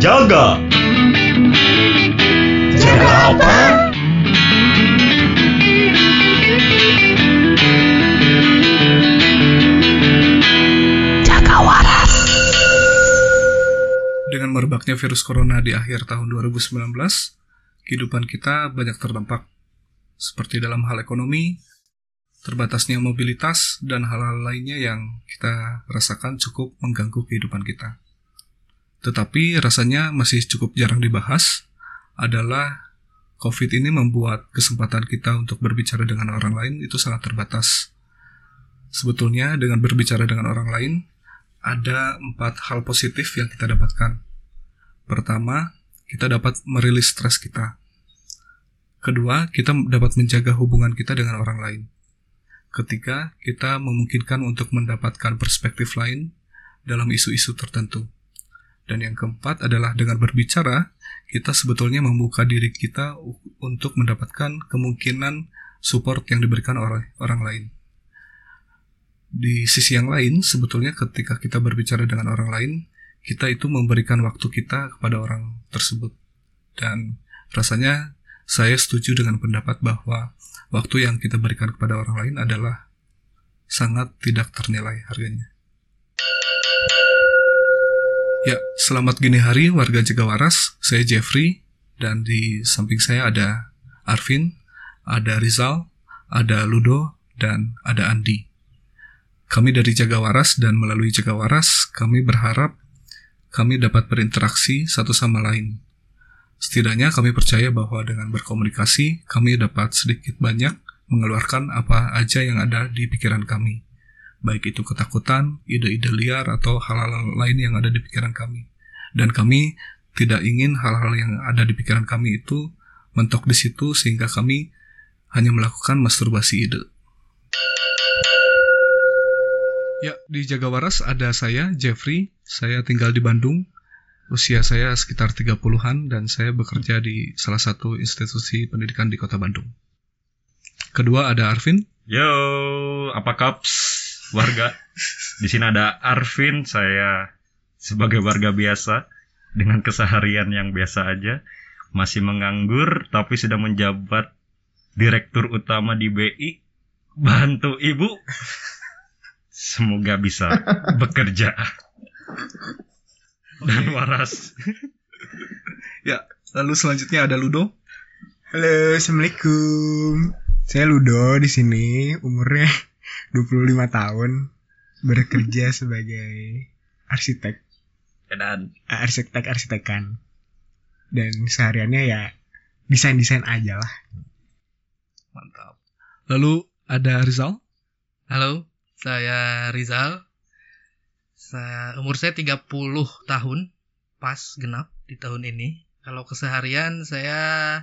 Jaga. Jaga apa? Jaga waras. Dengan merebaknya virus corona di akhir tahun 2019, kehidupan kita banyak terdampak, seperti dalam hal ekonomi, terbatasnya mobilitas, dan hal-hal lainnya yang kita rasakan cukup mengganggu kehidupan kita. Tetapi rasanya masih cukup jarang dibahas adalah COVID ini membuat kesempatan kita untuk berbicara dengan orang lain itu sangat terbatas. Sebetulnya dengan berbicara dengan orang lain, ada empat hal positif yang kita dapatkan. Pertama, kita dapat merilis stres kita. Kedua, kita dapat menjaga hubungan kita dengan orang lain. Ketiga, kita memungkinkan untuk mendapatkan perspektif lain dalam isu-isu tertentu. Dan yang keempat adalah dengan berbicara, kita sebetulnya membuka diri kita untuk mendapatkan kemungkinan support yang diberikan oleh orang lain. Di sisi yang lain, sebetulnya ketika kita berbicara dengan orang lain, kita itu memberikan waktu kita kepada orang tersebut. Dan rasanya saya setuju dengan pendapat bahwa waktu yang kita berikan kepada orang lain adalah sangat tidak ternilai harganya. Ya, selamat gini hari warga Jagawaras. Saya Jeffrey dan di samping saya ada Arvin, ada Rizal, ada Ludo, dan ada Andi. Kami dari Jagawaras dan melalui Jagawaras, kami berharap kami dapat berinteraksi satu sama lain. Setidaknya kami percaya bahwa dengan berkomunikasi, kami dapat sedikit banyak mengeluarkan apa aja yang ada di pikiran kami. Baik itu ketakutan, ide-ide liar, atau hal-hal lain yang ada di pikiran kami. Dan kami tidak ingin hal-hal yang ada di pikiran kami itu mentok di situ sehingga kami hanya melakukan masturbasi ide. Ya, di Jagawaras ada saya, Jeffrey. Saya tinggal di Bandung. Usia saya sekitar 30-an dan saya bekerja di salah satu institusi pendidikan di kota Bandung. Kedua ada Arvin. Yo, apa kaps warga? Di sini ada Arvin, saya sebagai warga biasa dengan keseharian yang biasa aja, masih menganggur tapi sudah menjabat direktur utama di BI. Bantu ibu. Semoga bisa bekerja dan waras. Ya, lalu selanjutnya ada Ludo. Halo, assalamualaikum. Saya Ludo di sini, umurnya 25 tahun, bekerja sebagai arsitek, Dan arsitek arsitekan, dan sehariannya ya desain desain aja lah. Mantap. Lalu ada Rizal. Halo, saya Rizal. Saya umur saya 30 tahun, pas genap di tahun ini. Kalau keseharian saya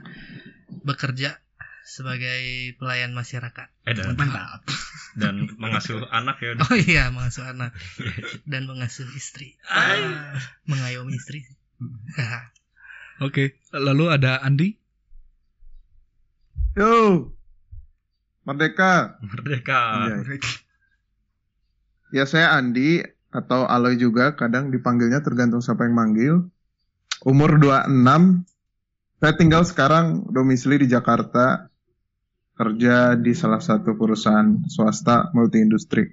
bekerja sebagai pelayan masyarakat. eh Mantap. Dan mengasuh anak ya. Oh iya, mengasuh anak dan mengasuh istri. Ah, mengayomi istri. Oke, lalu ada Andi. Yo, Merdeka. Merdeka. Iya. Ya saya Andi atau Aloy juga, kadang dipanggilnya tergantung siapa yang manggil. Umur 26. Saya tinggal sekarang domisili di Jakarta. Kerja di salah satu perusahaan swasta multi industri.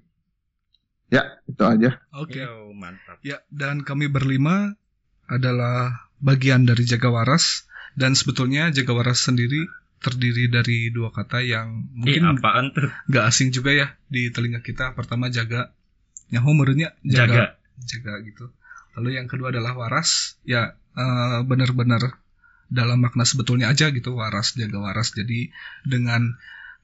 Ya, itu aja. Oke. Yo, mantap. Ya, dan kami berlima adalah bagian dari Jagawaras dan sebetulnya Jagawaras sendiri terdiri dari dua kata yang mungkin apaan tuh? nggak asing juga ya di telinga kita. Pertama jaga, yang menurutnya Jaga. jaga, jaga gitu. Lalu yang kedua adalah waras, ya eh, benar-benar dalam makna sebetulnya aja gitu waras jaga waras. Jadi dengan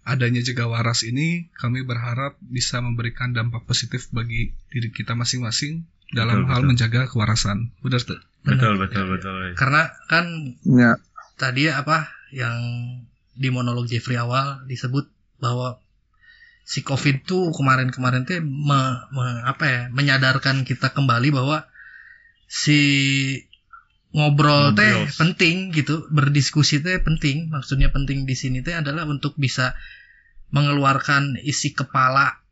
adanya jaga waras ini kami berharap bisa memberikan dampak positif bagi diri kita masing-masing dalam Betul, hal betul. menjaga kewarasan. Benar tuh. Betul, betul, betul. Karena kan Ya, tadi apa yang di monolog Jeffrey awal disebut bahwa si COVID tuh kemarin-kemarin tuh me- me- apa ya menyadarkan kita kembali bahwa si ngobrol teh penting gitu berdiskusi teh penting. Maksudnya penting di sini teh adalah untuk bisa mengeluarkan isi kepala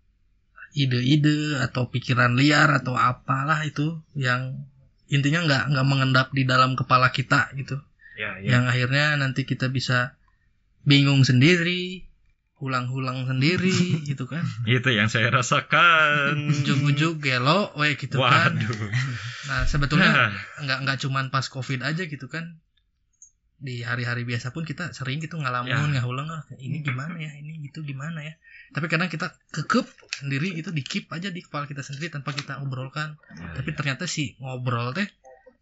ide-ide atau pikiran liar atau apalah itu yang intinya nggak nggak mengendap di dalam kepala kita gitu. Ya, ya. yang akhirnya nanti kita bisa bingung sendiri ulang-ulang sendiri gitu kan. Itu yang saya rasakan. ujuk-ujuk gelo we gitu kan. Waduh. nah sebetulnya nggak nggak cuman pas covid aja gitu kan. Di hari-hari biasa pun kita sering gitu ngalamun Ya. ngahulang ah ini gimana ya? Ini gitu gimana ya? Tapi kadang kita kekep sendiri itu di keep aja di kepala kita sendiri tanpa kita obrolkan. Tapi ternyata si ngobrol teh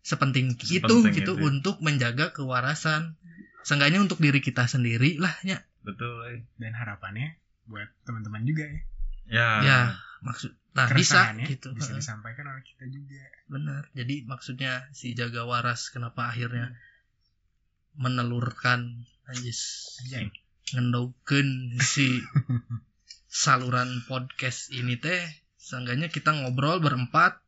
sepenting itu Sepenting gitu itu. untuk menjaga kewarasan. Seenggaknya untuk diri kita sendiri lah ya Betul. eh. dan harapannya buat teman-teman juga ya Ya. ya maksud nah bisa Keresahannya gitu bisa disampaikan oleh kita juga benar jadi maksudnya si jaga waras kenapa akhirnya menelurkan anjis Anjay. ngendaukeun si saluran podcast ini teh seenggaknya kita ngobrol berempat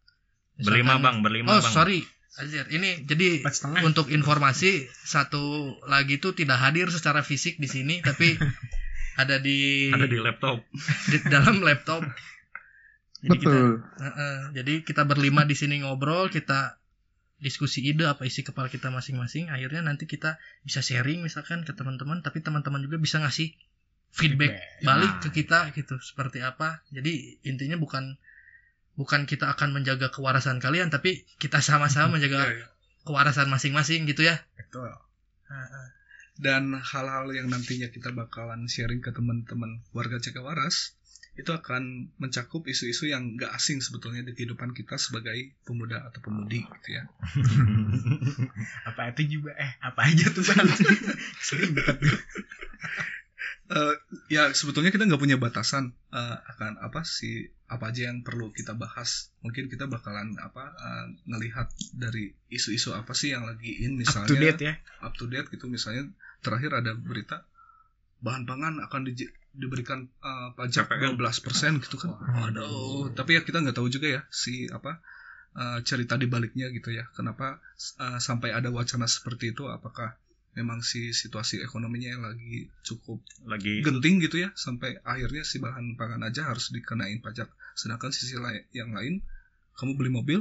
Berlima bang, berlima oh bang. sorry Anjir, ini jadi untuk informasi satu lagi tuh tidak hadir secara fisik di sini tapi ada di, Ada di laptop. di dalam laptop. Jadi kita Betul. Heeh, jadi kita berlima di sini ngobrol, kita diskusi ide apa isi kepala kita masing-masing. Akhirnya nanti kita bisa sharing misalkan ke teman-teman, tapi teman-teman juga bisa ngasih feedback Feedback. balik Nah. ke kita gitu. Seperti apa? Jadi intinya bukan bukan kita akan menjaga kewarasan kalian, tapi kita sama-sama menjaga Ya, ya. kewarasan masing-masing gitu ya. betul Heeh. dan hal-hal yang nantinya kita bakalan sharing ke teman-teman warga Jaga Waras itu akan mencakup isu-isu yang gak asing sebetulnya di kehidupan kita sebagai pemuda atau pemudi gitu ya. apa itu juga eh apa aja tuh bang sering dekat Eh, ya sebetulnya kita nggak punya batasan eh, akan apa sih apa aja yang perlu kita bahas. Mungkin kita bakalan apa eh, ngelihat dari isu-isu apa sih yang lagi in up misalnya to date ya up to date gitu misalnya terakhir ada berita bahan pangan akan di- diberikan uh, pajak PPN. 12% gitu kan. Waduh, tapi ya kita nggak tahu juga ya si apa uh, cerita di baliknya gitu ya. Kenapa uh, sampai ada wacana seperti itu apakah memang si situasi ekonominya yang lagi cukup Lagi genting gitu ya sampai akhirnya si bahan pangan aja harus dikenain pajak. Sedangkan sisi lai- yang lain kamu beli mobil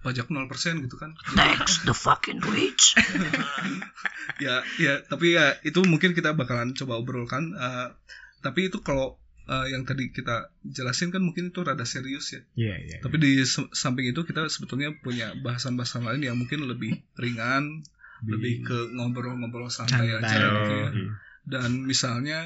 pajak 0% gitu kan. Jadi- Tax the fucking rich. ya ya tapi ya itu mungkin kita bakalan coba obrolkan. Eh, tapi itu kalau eh, yang tadi kita jelasin kan mungkin itu rada serius ya. Iya iya tapi di samping itu kita sebetulnya punya bahasan-bahasan lain yang mungkin lebih ringan lebih ke ngobrol-ngobrol santai, Santai. aja gitu ya. Oh, dan misalnya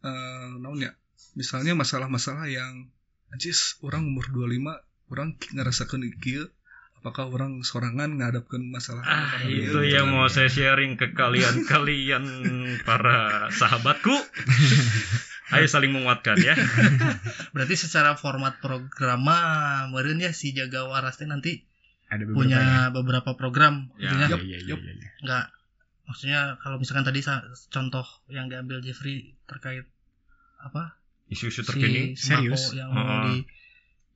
eh naon ya misalnya masalah-masalah yang anjis orang umur 25 orang ngerasakan kieu apakah orang sorangan ngadapkan masalah Ah, masalah itu ieu? yang mau saya sharing ke kalian-kalian para sahabatku. Ayo saling menguatkan ya. Berarti secara format programa meureun ya si jaga waras teh nanti ada beberapa punya ya? beberapa program Ya. intinya Iya, iya, iya, iya, iya. nggak maksudnya kalau misalkan tadi contoh yang diambil Jeffrey terkait apa Isu-isu si terkini. sembako Serius? yang mau Heeh.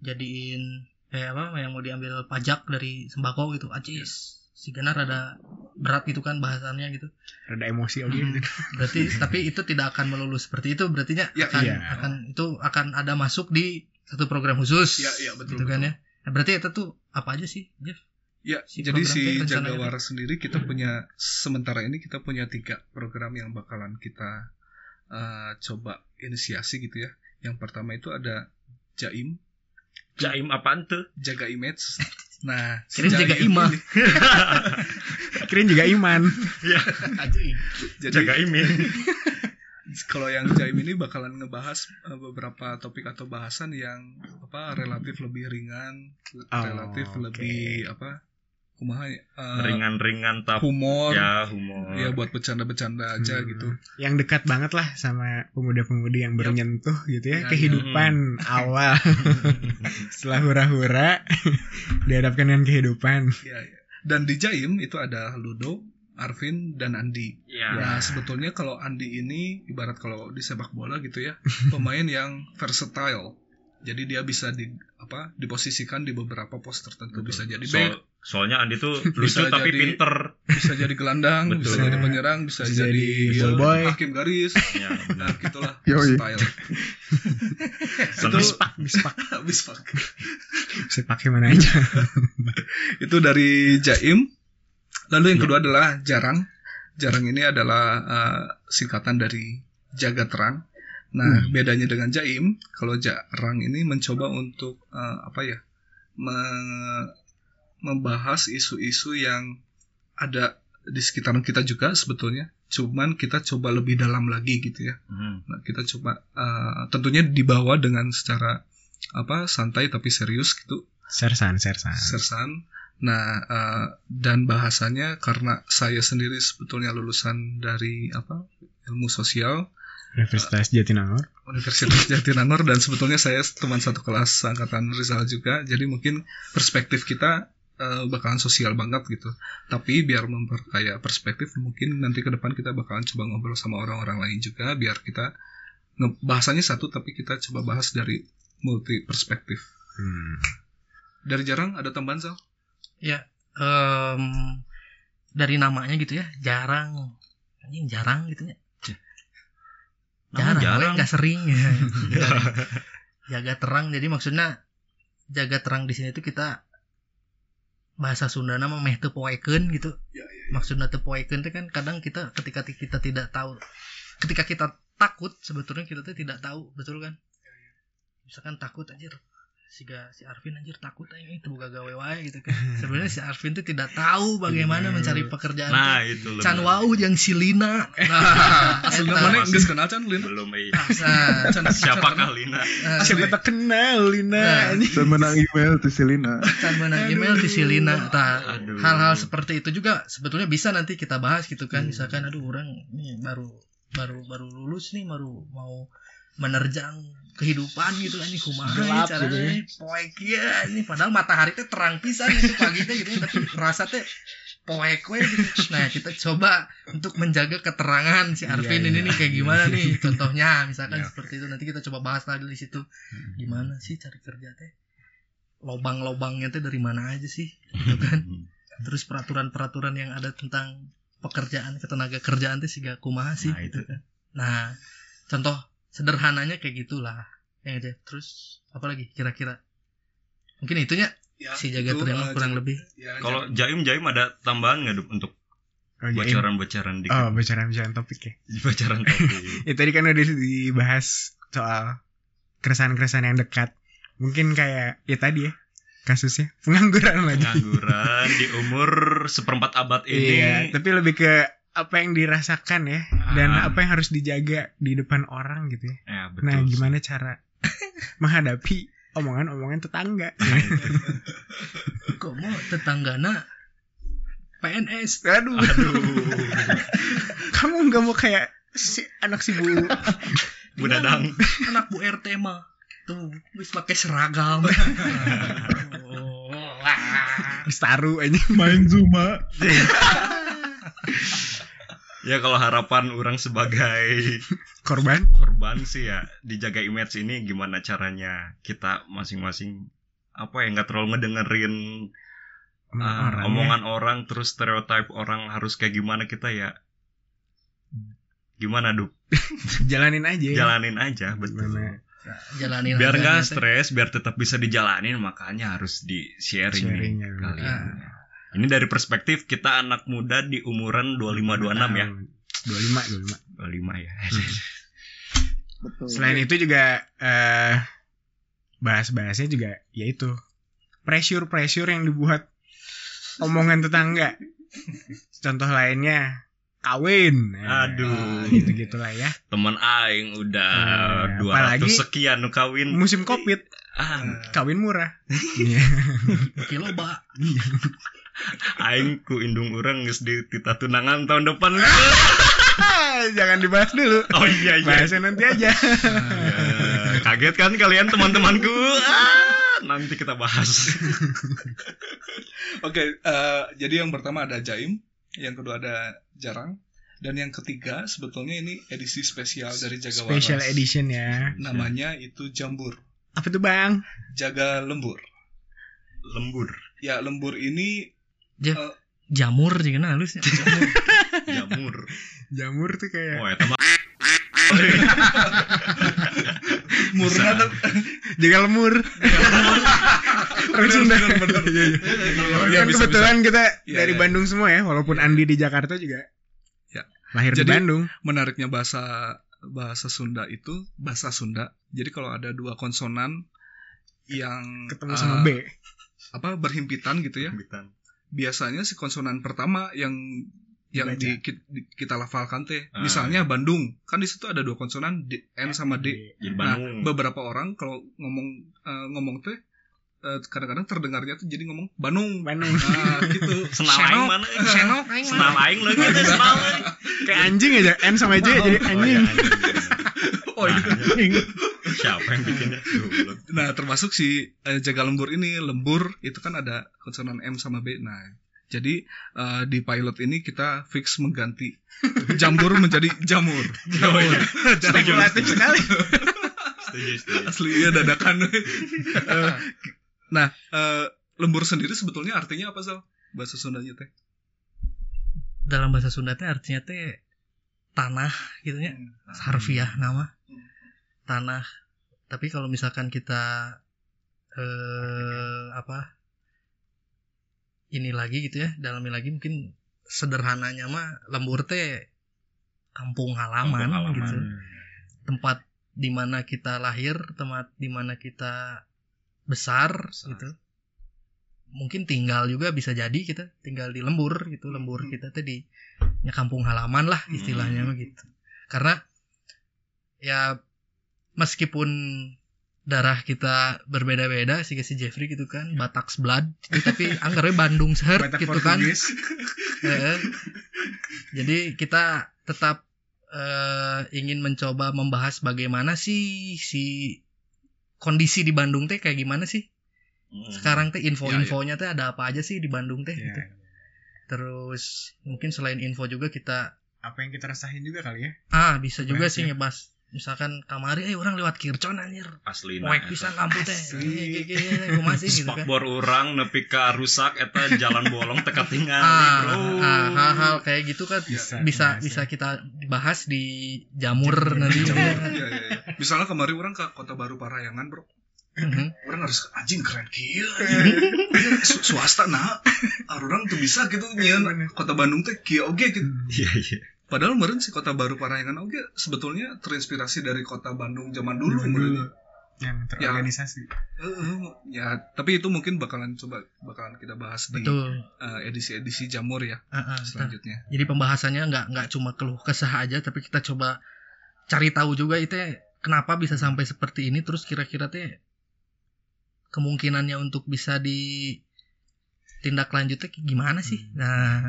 dijadiin eh apa yang mau diambil pajak dari sembako gitu acis si Genar ada berat gitu kan bahasannya gitu rada emosi oke Hmm. gitu berarti tapi itu tidak akan melulu seperti itu berartinya Ya, akan iya. akan itu akan ada masuk di satu program khusus Ya, ya, betul, gitu kan betul. ya Nah, berarti itu tuh apa aja sih Jeff Ya, Si jadi si teh Jaga rencananya Waras sendiri kita punya sementara ini kita punya tiga program yang bakalan kita eh, coba inisiasi gitu ya. Yang pertama itu ada Jaim, Jaim apaan tuh? jaga image. Nah, si Kirain jaga imah. ini- kirain juga iman jadi Jaga imin. kalau yang Jaim ini bakalan ngebahas eh, beberapa topik atau bahasan yang apa relatif lebih ringan, Oh, relatif oke. lebih apa? Kumaha ya? eh, Ringan-ringan tapi humor. ya humor. Ya buat bercanda-bercanda aja Hmm. gitu. yang dekat banget lah sama pemuda-pemudi yang baru nyentuh gitu ya, Ya, kehidupan awal setelah hura-hura dihadapkan dengan kehidupan Ya, ya. Dan di Jaim itu ada Ludo, Arvin, dan Andi. Ya. Nah, sebetulnya kalau Andi ini ibarat kalau di sepak bola gitu ya, pemain yang versatile. Jadi dia bisa di apa diposisikan di beberapa pos tertentu bisa jadi back, soalnya Andi tuh lucu Bisa tapi jadi- pinter. bisa jadi gelandang, Betul. bisa jadi penyerang, bisa, Bisa jadi, jadi ya, ball boy. hakim garis. Ya, benar. Nah, gitulah style. Seneng. Bispak, bispak. Fuck. Bisa pakai mana aja. Itu dari Jaim. Lalu yang Ya. kedua adalah Jarang. Jarang ini adalah uh, singkatan dari jaga terang. Nah, Hmm. bedanya dengan Jaim, kalau Jarang ini mencoba untuk uh, apa ya? me- membahas isu-isu yang ada di sekitaran kita juga sebetulnya. Cuman kita coba lebih dalam lagi gitu ya. Hmm. Nah, kita coba uh, tentunya dibawa dengan secara apa santai tapi serius gitu Sersan, sersan. sersan. Nah, eh, dan bahasanya karena saya sendiri sebetulnya lulusan dari apa ilmu sosial Universitas Jatinangor. Universitas Jatinangor dan sebetulnya saya teman satu kelas angkatan Rizal juga. Jadi mungkin perspektif kita eh, bakalan sosial banget gitu. Tapi biar memperkaya perspektif mungkin nanti ke depan kita bakalan coba ngobrol sama orang-orang lain juga biar kita bahasanya satu tapi kita coba bahas dari multi perspektif. Hmm. Dari jarang ada tambahan Sal? Ya, em, dari namanya gitu ya, jarang. Anjing jarang gitu ya. Jarang, jarang. nggak sering ya. jaga terang, jadi maksudnya jaga terang di sini tuh kita bahasa Sunda nama meh teu poekeun gitu. Maksudnya teu poekeun tuh kan kadang kita ketika kita tidak tahu ketika kita takut sebetulnya kita tuh tidak tahu, betul kan? Misalkan takut anjir si si Arvin anjir takut aja itu buka gawe wae gitu kan. Sebenarnya si Arvin tuh tidak tahu bagaimana mencari pekerjaan. Nah, tuh. itu lebih. Can wau yang si Lina. Nah, eta. mana geus kenal can Lin? belum eh. Nah, can- Siapakah Lina? Nah, Siapa tak kenal Lina Nah. menang email tuh si Lina. can menang email di si Lina. Tah, Aduh. hal-hal seperti itu juga sebetulnya bisa nanti kita bahas gitu kan. Misalkan aduh orang nih baru baru baru lulus nih baru mau menerjang kehidupan gitu kan ini kumaha Gelap caranya gitu ya. poek ya ini padahal matahari teh terang pisan itu pagi teh gitu tapi rasa teh poek we gitu. Nah, kita coba untuk menjaga keterangan si Arvin Iya, ini iya. nih kayak gimana nih contohnya misalkan Iya. seperti itu nanti kita coba bahas lagi di situ. Gimana sih cari kerja teh? Lobang-lobangnya teh dari mana aja sih? Gitu kan. Terus peraturan-peraturan yang ada tentang pekerjaan ketenaga kerjaan teh sih gak kumaha sih Nah, gitu itu. kan. Nah, contoh sederhananya kayak gitulah. Ya aja. Terus apa lagi kira-kira? Mungkin itunya Ya, si jaga itu, terima eh, kurang lebih. ya, Kalau Jaim Jaim ada tambahan nggak untuk Oh, bocoran-bocoran dikit? Oh, bocoran-bocoran topik ya. Bocoran topik. Ya tadi kan udah dibahas soal keresahan-keresahan yang dekat. Mungkin kayak ya tadi ya kasusnya pengangguran lagi. Pengangguran di umur seperempat abad ini. Iya, tapi lebih ke apa yang dirasakan ya dan Ah. apa yang harus dijaga di depan orang gitu ya. Ya, betul. Nah, gimana cara menghadapi omongan-omongan tetangga? Kok mau tetanggana PNS? Aduh, Aduh. kamu nggak mau kayak si anak si bu Bu Dadang. Anak Bu RT mah tuh wis pakai seragam. Oh. Staru aja. Main Zuma. Ya kalau harapan orang sebagai korban. korban sih ya dijaga image ini gimana caranya kita masing-masing apa ya nggak terlalu ngedengerin Omongan orang ya. omongan orang terus stereotip orang harus kayak gimana kita ya gimana Dup jalanin aja. ya. jalanin aja betul Gimana? Jalanin biar aja nggak stres biar tetap bisa dijalanin makanya harus di sharing nih Sharingnya, kalian Ah. Ini dari perspektif kita anak muda di umuran 25 26 ya 25 25. 25 ya Betul. Selain itu juga eh bahas-bahasnya juga yaitu pressure-pressure yang dibuat omongan tetangga. Contoh lainnya kawin. Aduh. gitu-gitulah ya. teman aing udah Eh, 200 apalagi- sekian nu kawin Musim Covid, ah, kawin murah. Iya. Kilo ba. Aing ku indung urang geus di tita tunangan tahun depan Jangan dibahas dulu. oh iya iya Bahasnya nanti aja. Ya, kaget kan kalian teman-temanku ah, nanti kita bahas Oke, eh, jadi yang pertama ada Jaim, yang kedua ada Jarang, dan yang ketiga sebetulnya ini edisi spesial dari Jaga Special Waras. edition ya. Namanya itu Jambur. Apa tuh bang? Jaga lembur. Lembur. Ya lembur ini Jamur juga nah halusnya. Jamur. Jamur tuh kayak Oh, eta mah murna tuh. jaga lemur. Orang Sunda. Iya, iya. Ya, kan bisa, kebetulan kita dari. Bandung semua ya, walaupun Andi di Jakarta juga. Ya. Lahir di Bandung. menariknya bahasa bahasa Sunda itu bahasa Sunda. Jadi kalau ada dua konsonan yang Ketemu eh, sama B. apa berhimpitan gitu ya. Bitan. Biasanya si konsonan pertama yang yang di, di- kita lafalkan teh. Ah. Misalnya Bandung, kan di situ ada dua konsonan D, N sama D. Jadi Nah, Bandung. beberapa orang kalau ngomong eh, ngomong teh eh, kadang-kadang terdengarnya tuh jadi ngomong Bandung. Bandung. Nah, gitu. Senal aing mana? Senok aing. Senal aing lagi teh senal aing. Kayak anjing aja, N sama J jadi Oh, anjing. iya, anjing. Oh. Siapa yang bikinnya? Goblok. Nah, termasuk si eh, jaga lembur ini, lembur itu kan ada konsonan M sama B. Nah, jadi eh, di pilot ini kita fix mengganti jambur menjadi jamur. Oh, iya. Spekulatif sekali. Setuju, setuju. Asli ya dadakan. Eh, nah, eh, lembur sendiri sebetulnya artinya apa sih? Bahasa Sundanya teh. Dalam bahasa Sunda teh artinya teh tanah gitu ya. Harfiah nama. Tanah. Tapi kalau misalkan kita eh apa? Ini lagi gitu ya, dalami lagi mungkin sederhananya mah lembur teh kampung halaman, Kampung halaman. gitu. Tempat di mana kita lahir, tempat di mana kita besar, gitu. Mungkin tinggal juga bisa jadi kita tinggal di lembur gitu, lembur kita teh di ya kampung halaman lah istilahnya mah gitu. Karena ya meskipun darah kita berbeda-beda sih si Jeffrey gitu kan Batak blood gitu, tapi anggarnya Bandung seher Batak gitu kan jadi kita tetap eh, ingin mencoba membahas bagaimana sih si kondisi di Bandung teh kayak gimana sih Hmm. sekarang teh info-infonya teh ada apa aja sih di Bandung teh Ya, gitu. terus mungkin selain info juga kita apa yang kita rasain juga kali ya. ah bisa juga sih ya. ngebahas misalkan kamari eh orang lewat Kircon anjir Asli Moek pisan lampu teh Asli. Kumaha sih gitu kan Spakbor orang nepi ka rusak eta jalan bolong teka tinggal ah, bro. ah, hal-hal kayak gitu kan Bisa, bisa bisa. bisa kita bahas di jamur Jamur, nanti Ya, ya, ya. Misalnya kemarin orang ke Kota Baru Parayangan, Bro. Mhm. Orang harus anjing keren kieu. Su- swasta nah. Orang tuh bisa gitu nyeun Kota Bandung teh kieu oge gitu. Iya iya. Padahal meureun si Kota Baru Parayangan oge sebetulnya terinspirasi dari Kota Bandung zaman dulu Dulu. Yang terorganisasi. Heeh, ya, tapi itu mungkin bakalan coba bakalan kita bahas di betul eh, edisi-edisi jamur ya ah, betul. selanjutnya. jadi pembahasannya nggak nggak cuma keluh kesah aja tapi kita coba cari tahu juga itu ya, kenapa bisa sampai seperti ini terus kira-kira teh kemungkinannya untuk bisa ditindak lanjutnya gimana sih nah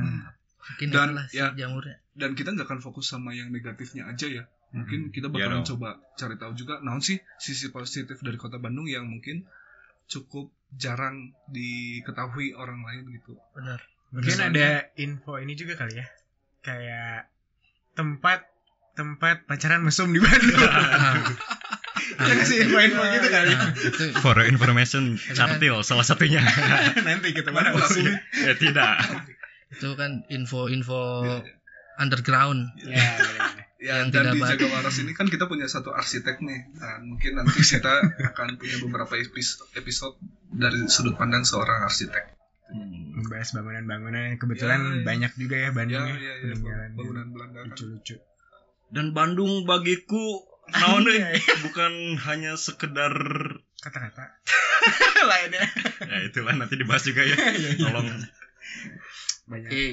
mungkin Dan, itulah si ya. jamurnya Dan kita nggak akan fokus sama yang negatifnya aja ya. Mungkin kita Iya bakalan dong. coba cari tahu juga naon sih sisi positif dari Kota Bandung yang mungkin cukup jarang diketahui orang lain gitu. benar Mungkin Misalnya- ada info ini juga kali ya. Kayak tempat tempat pacaran mesum di Bandung. Ada kasih info-info gitu kali. Nah, itu For information, Cartil salah satunya. Nanti kita Mana ya tidak. itu kan info-info Iya, underground Ya, bener-bener. Ya, Yang dan tidak di. Jaga Waras ini kan kita punya satu arsitek nih. Nah, mungkin nanti kita akan punya beberapa episode, dari sudut pandang seorang arsitek. membahas bangunan-bangunan yang kebetulan Ya, ya. banyak juga ya Ya, Bandung ya, ya, ya, bangunan Belanda kan. lucu-lucu. Dan Bandung bagiku naon deui, bukan hanya sekedar Kata-kata. Lainnya. ya itulah nanti dibahas juga ya. Tolong Banyak. oke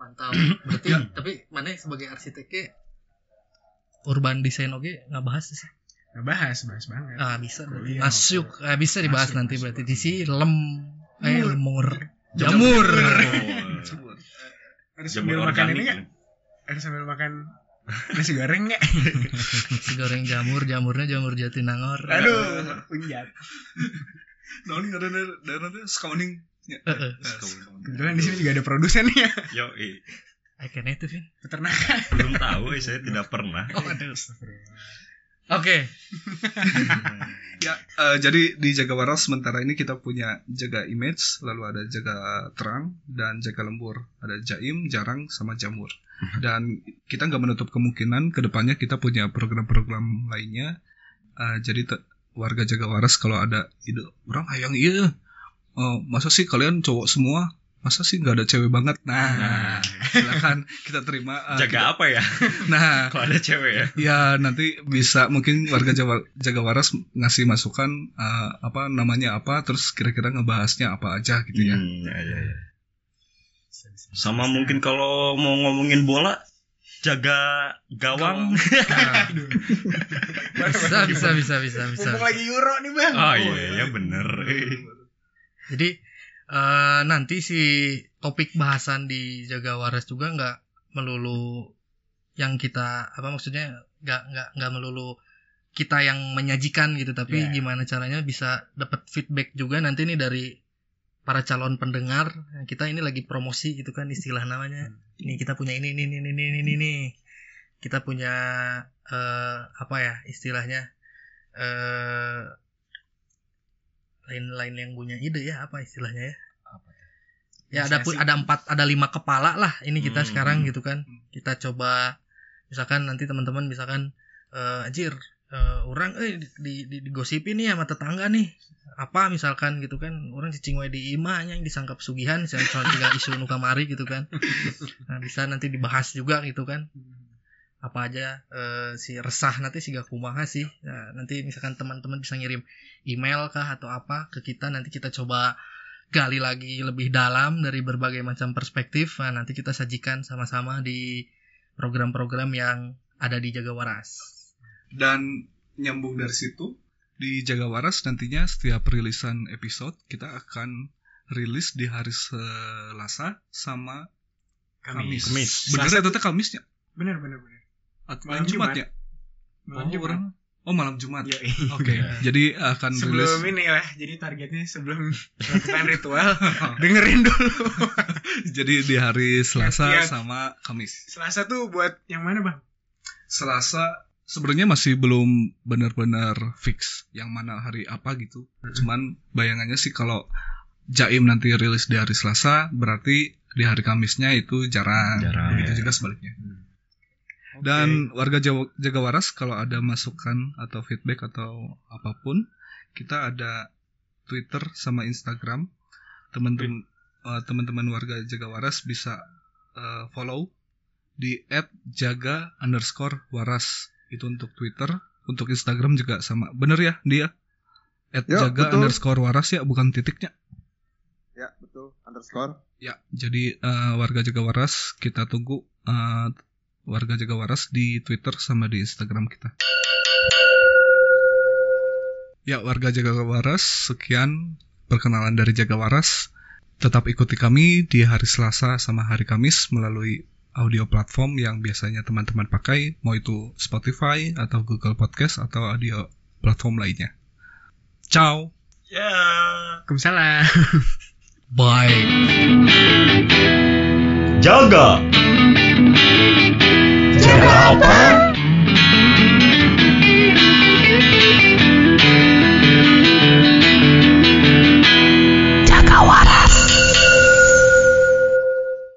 mantap berarti tapi mana sebagai arsiteknya urban design oke nggak bahas sih Ngebahas, bahas banget. ah bisa. Kuliah, masuk ah, bisa dibahas Masuk, nanti masuk. berarti di sini lem eh Mur. lemur Jamur. Jamur. Ada Jamur sambil makan ini nggak? Ada sambil makan nasi goreng nggak? si goreng jamur jamurnya jamur jatinangor Aduh, unjat. Nah, ini ada daerah daerah scouting. Kebetulan di sini juga ada produsennya. Yo, i. I can itu Vin Peternakan. belum tahu, eh, saya tidak pernah. oh aduh Oke. Ya, eh, jadi di jaga waras sementara ini kita punya jaga image, lalu ada jaga terang dan jaga lembur. Ada jaim, jarang, sama jamur. Dan kita nggak menutup kemungkinan ke depannya kita punya program-program lainnya. Eh, jadi warga jaga waras kalau ada ide orang hayang iya, oh, masa sih kalian cowok semua? Masa sih nggak ada cewek banget? Nah, Nah. silakan kita terima. eh, Jaga apa ya? kita- nah, Kalau ada cewek ya. Ya nanti bisa mungkin warga Jawa, Jaga Waras ngasih masukan eh, apa namanya apa terus kira-kira ngebahasnya apa aja gitu ya. Hmm, ya, ya, ya. Sama mungkin kalau mau ngomongin bola, jaga gawang. Bisa, bisa, bisa, bisa, bisa. Mumpung lagi Euro nih bang. Oh iya, ya bener. Jadi eh, nanti si topik bahasan di Jaga Waras juga nggak melulu yang kita apa maksudnya nggak nggak nggak melulu kita yang menyajikan gitu tapi Iya. gimana caranya bisa dapat feedback juga nanti nih dari para calon pendengar kita ini lagi promosi gitu kan istilah namanya ini kita punya ini ini ini ini ini ini, ini. kita punya eh, apa ya istilahnya eh lain-lain yang punya ide ya apa istilahnya ya? Ya ada pu- Inisiasi. ada empat ada lima kepala lah ini kita Hmm. sekarang gitu kan. Kita coba misalkan nanti teman-teman misalkan eh anjir eh, orang eh di, di, di, digosipin nih sama tetangga nih. Apa misalkan gitu kan orang cicing wae di imah yang disangka pesugihan cuma tinggal isu nu kamari gitu kan. Nah bisa nanti dibahas juga gitu kan apa aja eh, si resah nanti si kumaha sih nah, nanti misalkan teman-teman bisa ngirim email kah atau apa ke kita nanti kita coba gali lagi lebih dalam dari berbagai macam perspektif nah, nanti kita sajikan sama-sama di program-program yang ada di Jaga Waras Dan nyambung dari situ di Jaga Waras nantinya setiap rilisan episode kita akan rilis di hari Selasa sama Kamis. Kamis. Bener Selasa- ya Kamisnya? Bener bener bener. Malam Jumat Jumat. ya? Malam oh, Jumat. orang Oh, malam Jumat. Oke. Jadi akan rilis Sebelum ini lah, jadi targetnya sebelum melakukan ritual dengerin dulu. jadi di hari Selasa Lihat-lihat. sama Kamis. Selasa tuh buat yang mana bang? Selasa sebenarnya masih belum benar-benar fix yang mana hari apa gitu. Cuman bayangannya sih kalau Jaim nanti rilis di hari Selasa, berarti di hari Kamisnya itu jarang. Jarang, Begitu ya. juga sebaliknya. Dan warga Jawa, Jaga Waras kalau ada masukan atau feedback atau apa pun, kita ada Twitter sama Instagram. Teman-teman eh, teman-teman warga Jaga Waras bisa eh, follow di @jaga underscore waras itu untuk Twitter, untuk Instagram juga sama. Bener ya dia? Ya, @jaga betul. underscore waras ya, bukan titiknya. Ya, betul. Underscore. Ya, jadi eh, warga Jaga Waras kita tunggu eh, warga Jaga Waras di Twitter sama di Instagram kita. Ya, warga Jaga Waras, sekian perkenalan dari Jaga Waras. Tetap ikuti kami di hari Selasa sama hari Kamis melalui audio platform yang biasanya teman-teman pakai, mau itu Spotify atau Google Podcast atau audio platform lainnya. Ciao. Ya. Waalaikumsalam. bye Jaga. Apa.